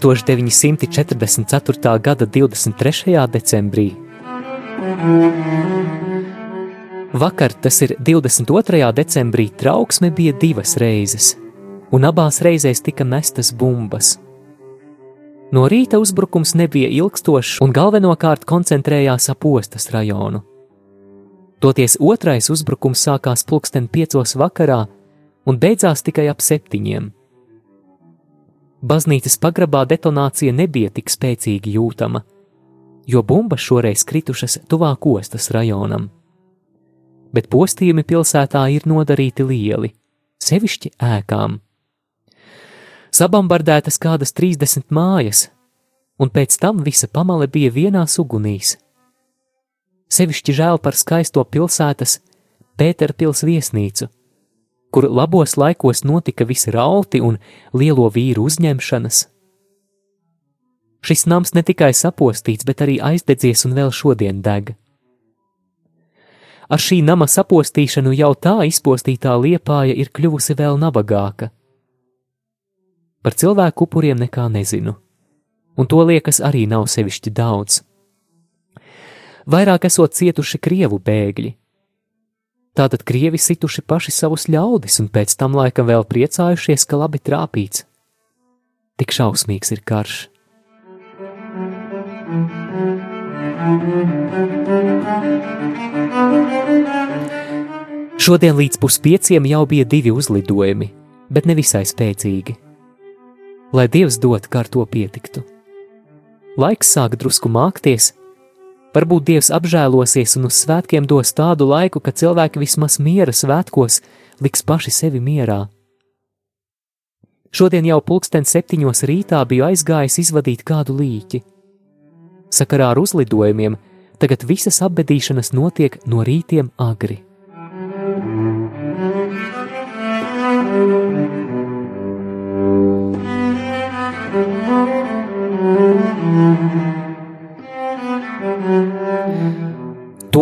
1944. gada 23. decembrī. Vakar, tas ir 22. decembrī, trauksme bija divas reizes, un abās reizēs tika mestas bumbas. No rīta uzbrukums nebija ilgstošs un galvenokārt koncentrējās ap ostas rajonu. Toties otrais uzbrukums sākās pulksten piecos vakarā un beidzās tikai ap septiņiem. Baznīcas pagrabā detonācija nebija tik spēcīgi jūtama, jo bumbas šoreiz kritušas tuvāk ostas rajonam. Bet postījumi pilsētā ir nodarīti lieli, sevišķi ēkām. Sabombardētas kādas 30 mājas, un pēc tam visa pamale bija vienā ugunīs. Sevišķi žēl par skaisto pilsētas Pēterpils viesnīcu kur labos laikos notika visi rauti un lielo vīru uzņemšanas. Šis nams ne tikai sapostīts, bet arī aizdedzies un vēl šodien deg. Ar šī nama sapostīšanu jau tā izpostītā liepāja ir kļuvusi vēl nabagāka. Par cilvēku upuriem nekā nezinu, un to liekas arī nav sevišķi daudz. Vairāk esot cietuši krievu bēgļi, Tātad krievi situši paši savus ļaudis un pēc tam laikam vēl priecājušies, ka labi trāpīts. Tik šausmīgs ir karš. Šodien līdz puspieciem jau bija divi uzlidojumi, bet nevisai spēcīgi. Lai Dievs dod, kā ar to pietiktu. Laiks sāk drusku mākties, Varbūt Dievs apžēlosies un uz svētkiem dos tādu laiku, ka cilvēki vismaz miera svētkos liks paši sevi mierā. Šodien jau pulksten septiņos rītā biju aizgājis izvadīt kādu līķi. Sakarā ar uzlidojumiem tagad visas apbedīšanas notiek no rītiem agri.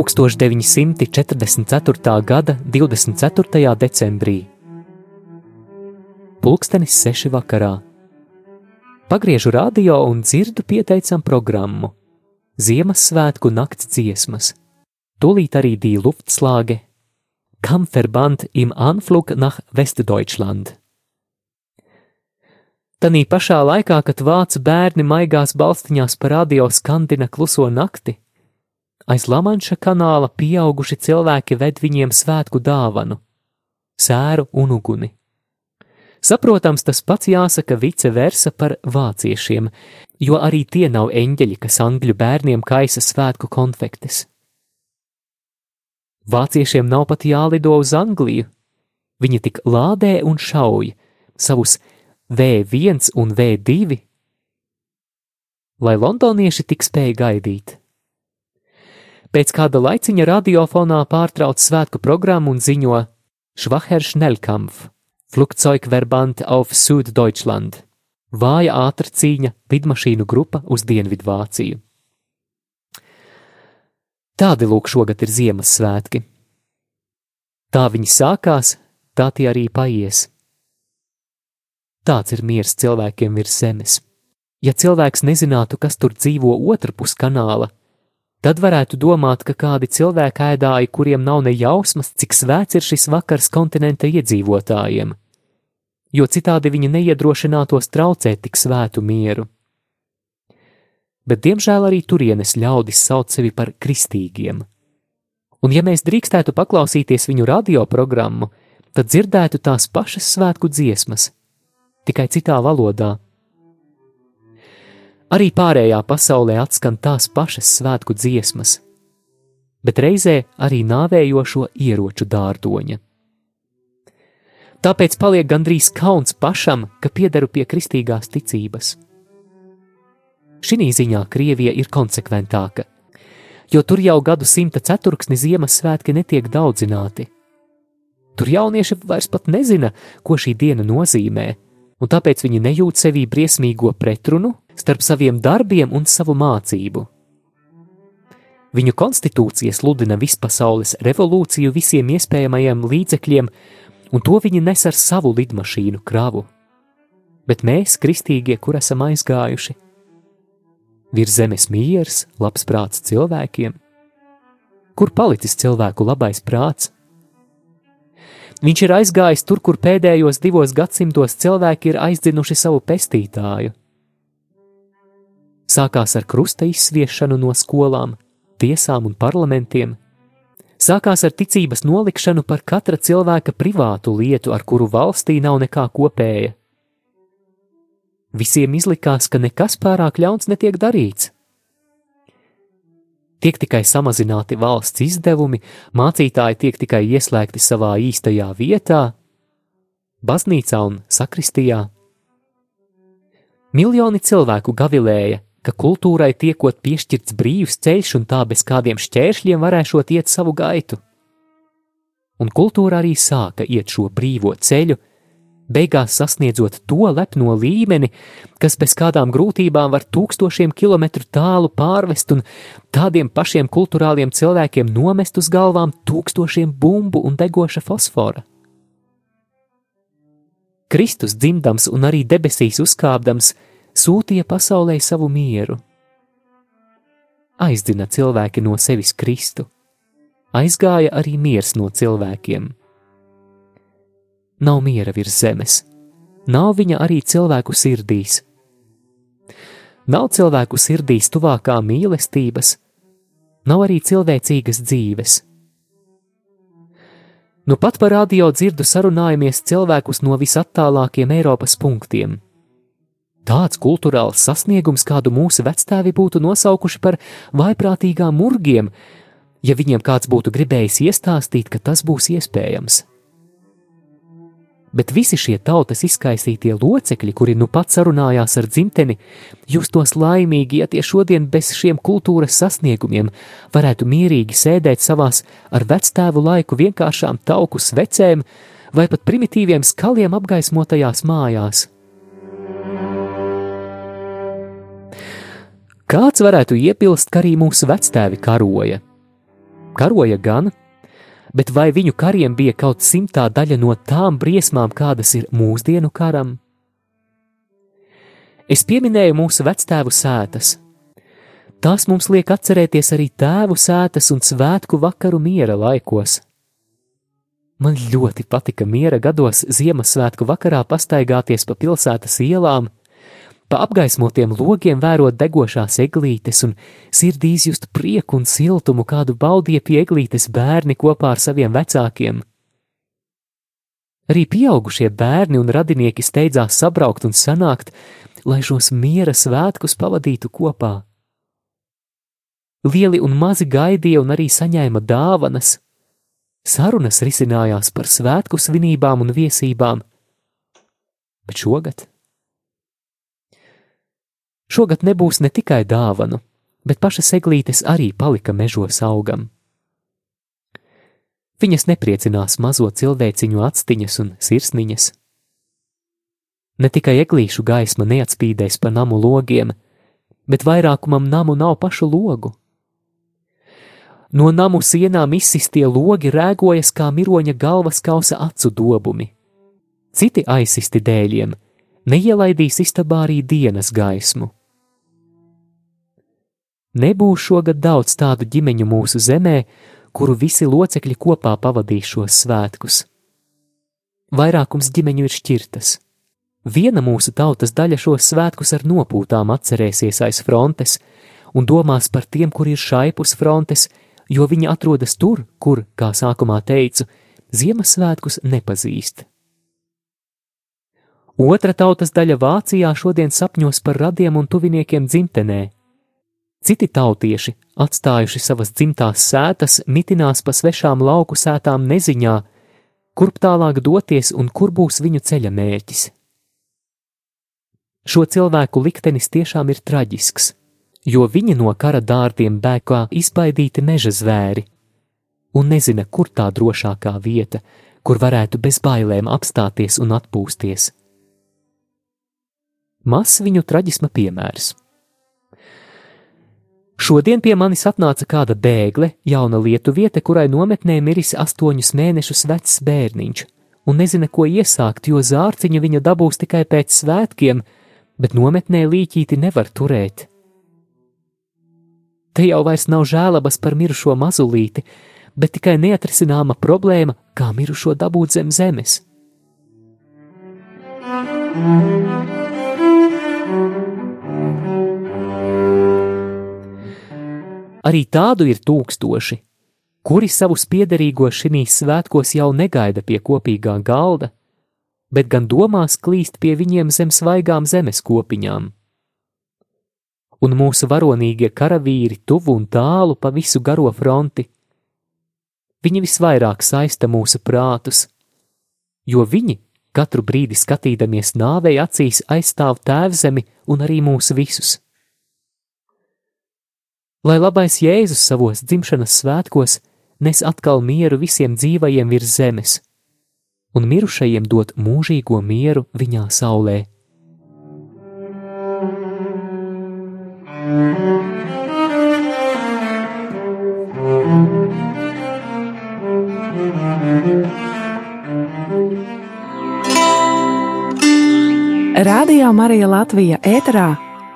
1944. gada 24. decembrī. Pulkstenis seši vakarā. Pagriežu radio un dzirdu pieteicam programmu Ziemassvētku nakts dziesmas. Tūlīt arī dīja Luftslāge Kampferband im Anflug nach Westdeutschland. Tanī pašā laikā, kad vācu bērni maigās balstiņās pa radio skandina kluso nakti, Aiz Lamanša kanāla pieauguši cilvēki ved viņiem svētku dāvanu - sēru un uguni. Saprotams, tas pats jāsaka vice versa par vāciešiem, jo arī tie nav eņģeļi, kas angļu bērniem kaisa svētku konfektes. Vāciešiem nav pat jālido uz Angliju, viņi tik lādē un šauj savus V1 un V2, lai londonieši tik spēj gaidīt. Pēc kāda laiciņa radiofonā pārtrauc svētku programmu un ziņo Schwacher Schnellkampf, Flugzeugverband auf Süddeutschland, vāja ātra cīņa lidmašīnu grupa uz Dienvidvāciju. Tādi lūk šogad ir Ziemassvētki. Tā viņi sākās, tā tie arī paies. Tāds ir miers cilvēkiem virs zemes. Ja cilvēks nezinātu, kas tur dzīvo otrpus kanāla, Tad varētu domāt, ka kādi cilvēki ēdāji, kuriem nav ne jausmas, cik svēts ir šis vakars kontinenta iedzīvotājiem, jo citādi viņi neiedrošinātos traucēt tik svētu mieru. Bet, diemžēl, arī turienes ļaudis sauc sevi par kristīgiem. Un, ja mēs drīkstētu paklausīties viņu radioprogrammu, tad dzirdētu tās pašas svētku dziesmas, tikai citā valodā. Arī pārējā pasaulē atskan tās pašas svētku dziesmas, bet reizē arī nāvējošo ieroču dārdoņa. Tāpēc paliek gandrīz kauns pašam, ka piederu pie kristīgās ticības. Šī ziņā Krievija ir konsekventāka, jo tur jau gadu simta ceturksni Ziemassvētki netiek daudzināti. Tur jaunieši vairs pat nezina, ko šī diena nozīmē, un tāpēc viņi nejūt sevī briesmīgo pretrunu starp saviem darbiem un savu mācību. Viņu konstitūcija sludina vispasaules revolūciju visiem iespējamajiem līdzekļiem, un to viņi nes ar savu lidmašīnu kravu. Bet mēs, kristīgie, kur esam aizgājuši, virs zemes miers, labs prāts cilvēkiem, kur palicis cilvēku labais prāts? Viņš ir aizgājis tur, kur pēdējos divos gadsimtos cilvēki ir aizdzinuši savu pestītāju. Sākās ar krusta izsviešanu no skolām, tiesām un parlamentiem. Sākās ar ticības nolikšanu par katra cilvēka privātu lietu, ar kuru valstī nav nekā kopēja. Visiem izlikās, ka nekas pārāk ļauns netiek darīts tiek tikai samazināti valsts izdevumi, mācītāji tiek tikai ieslēgti savā īstajā vietā, baznīcā un sakristijā. Miljoni cilvēku gavilēja, ka kultūrai tiekot piešķirts brīvs ceļš un tā bez kādiem šķēršļiem varēšot iet savu gaitu. Un kultūra arī sāka iet šo brīvo ceļu, beigās sasniedzot to lepno līmeni, kas bez kādām grūtībām var tūkstošiem kilometru tālu pārvest un tādiem pašiem kultūrāliem cilvēkiem nomest uz galvām tūkstošiem bumbu un degoša fosfora. Kristus dzimdams un arī debesīs uzkāpdams, sūtīja pasaulē savu mieru. Aizdina cilvēki no sevis Kristu, aizgāja arī miers no cilvēkiem nav miera virs zemes, nav viņa arī cilvēku sirdīs. Nav cilvēku sirdīs tuvākā mīlestības, nav arī cilvēcīgas dzīves. Nu pat par radio dzirdu sarunājamies cilvēkus no visattālākiem Eiropas punktiem. Tāds kultūrāls sasniegums, kādu mūsu vectēvi būtu nosaukuši par vaiprātīgām murgiem, ja viņiem kāds būtu gribējis iestāstīt, ka tas būs iespējams bet visi šie tautas izkaisītie locekļi, kuri nu pat sarunājās ar dzimteni, justos laimīgi, ja tie šodien bez šiem kultūras sasniegumiem varētu mierīgi sēdēt savās ar vectēvu laiku vienkāršām tauku svecēm vai pat primitīviem skaliem apgaismotajās mājās. Kāds varētu iebilst, ka arī mūsu vectēvi karoja? Karoja gan, bet vai viņu kariem bija kaut simtā daļa no tām briesmām, kādas ir mūsdienu karam? Es pieminēju mūsu vectēvu sētas. Tās mums liek atcerēties arī tēvu sētas un svētku vakaru miera laikos. Man ļoti patika miera gados Ziemassvētku vakarā pastaigāties pa pilsētas ielām, pa apgaismotiem logiem vērot degošās eglītes un sirdī izjust prieku un siltumu, kādu baudīja pie eglītes bērni kopā ar saviem vecākiem. Arī pieaugušie bērni un radinieki steidzās sabraukt un sanākt, lai šos miera svētkus pavadītu kopā. Lieli un mazi gaidīja un arī saņēma dāvanas. Sarunas risinājās par svētku svinībām un viesībām, bet šogad Šogad nebūs ne tikai dāvanu, bet pašas eglītes arī palika mežos augam. Viņas nepriecinās mazo cilvēciņu actiņas un sirsniņas. Ne tikai eglīšu gaisma neatspīdēs pa namu logiem, bet vairākumam namu nav pašu logu. No namu sienām izsistie logi rēgojas kā miroņa galvas kausa acu dobumi. Citi aizsisti dēļiem neielaidīs istabā arī dienas gaismu. Nebūs šogad daudz tādu ģimeņu mūsu zemē, kuru visi locekļi kopā pavadīs šos svētkus. Vairākums ģimeņu ir šķirtas. Viena mūsu tautas daļa šos svētkus ar nopūtām atcerēsies aiz frontes un domās par tiem, kur ir šaipus frontes, jo viņi atrodas tur, kur, kā sākumā teicu, Ziemassvētkus nepazīst. Otra tautas daļa Vācijā šodien sapņos par radiem un tuviniekiem dzimtenē. Citi tautieši, atstājuši savas dzimtās sētas, mitinās pa svešām lauku sētām neziņā, kurp tālāk doties un kur būs viņu ceļa mērķis. Šo cilvēku liktenis tiešām ir traģisks, jo viņi no kara dārdiem bēg kā izbaidīti meža zvēri un nezina, kur tā drošākā vieta, kur varētu bez bailēm apstāties un atpūsties. Mazs viņu traģisma piemērs. Šodien pie manis atnāca kāda bēgle, jauna lietuviete, kurai nometnē miris astoņus mēnešus vecs bērniņš, un nezina, ko iesākt, jo zārciņu viņa dabūs tikai pēc svētkiem, bet nometnē līķīti nevar turēt. Te jau vairs nav žēlabas par mirušo mazulīti, bet tikai neatrisināma problēma, kā mirušo dabūt zem zemes. Arī tādu ir tūkstoši, kuri savus piederīgos šīs svētkos jau negaida pie kopīgā galda, bet gan domās klīst pie viņiem zem svaigām zemes kopiņām. Un mūsu varonīgie karavīri tuvu un tālu pa visu garo fronti Viņi visvairāk saista mūsu prātus, jo viņi katru brīdi skatīdamies nāvei acīs aizstāv tēvzemi un arī mūs visus. Lai labais Jēzus savos dzimšanas svētkos nes atkal mieru visiem dzīvajiem virs zemes, un mirušajiem dot mūžīgo mieru viņā saulē. Radio Marija Latvija ēterā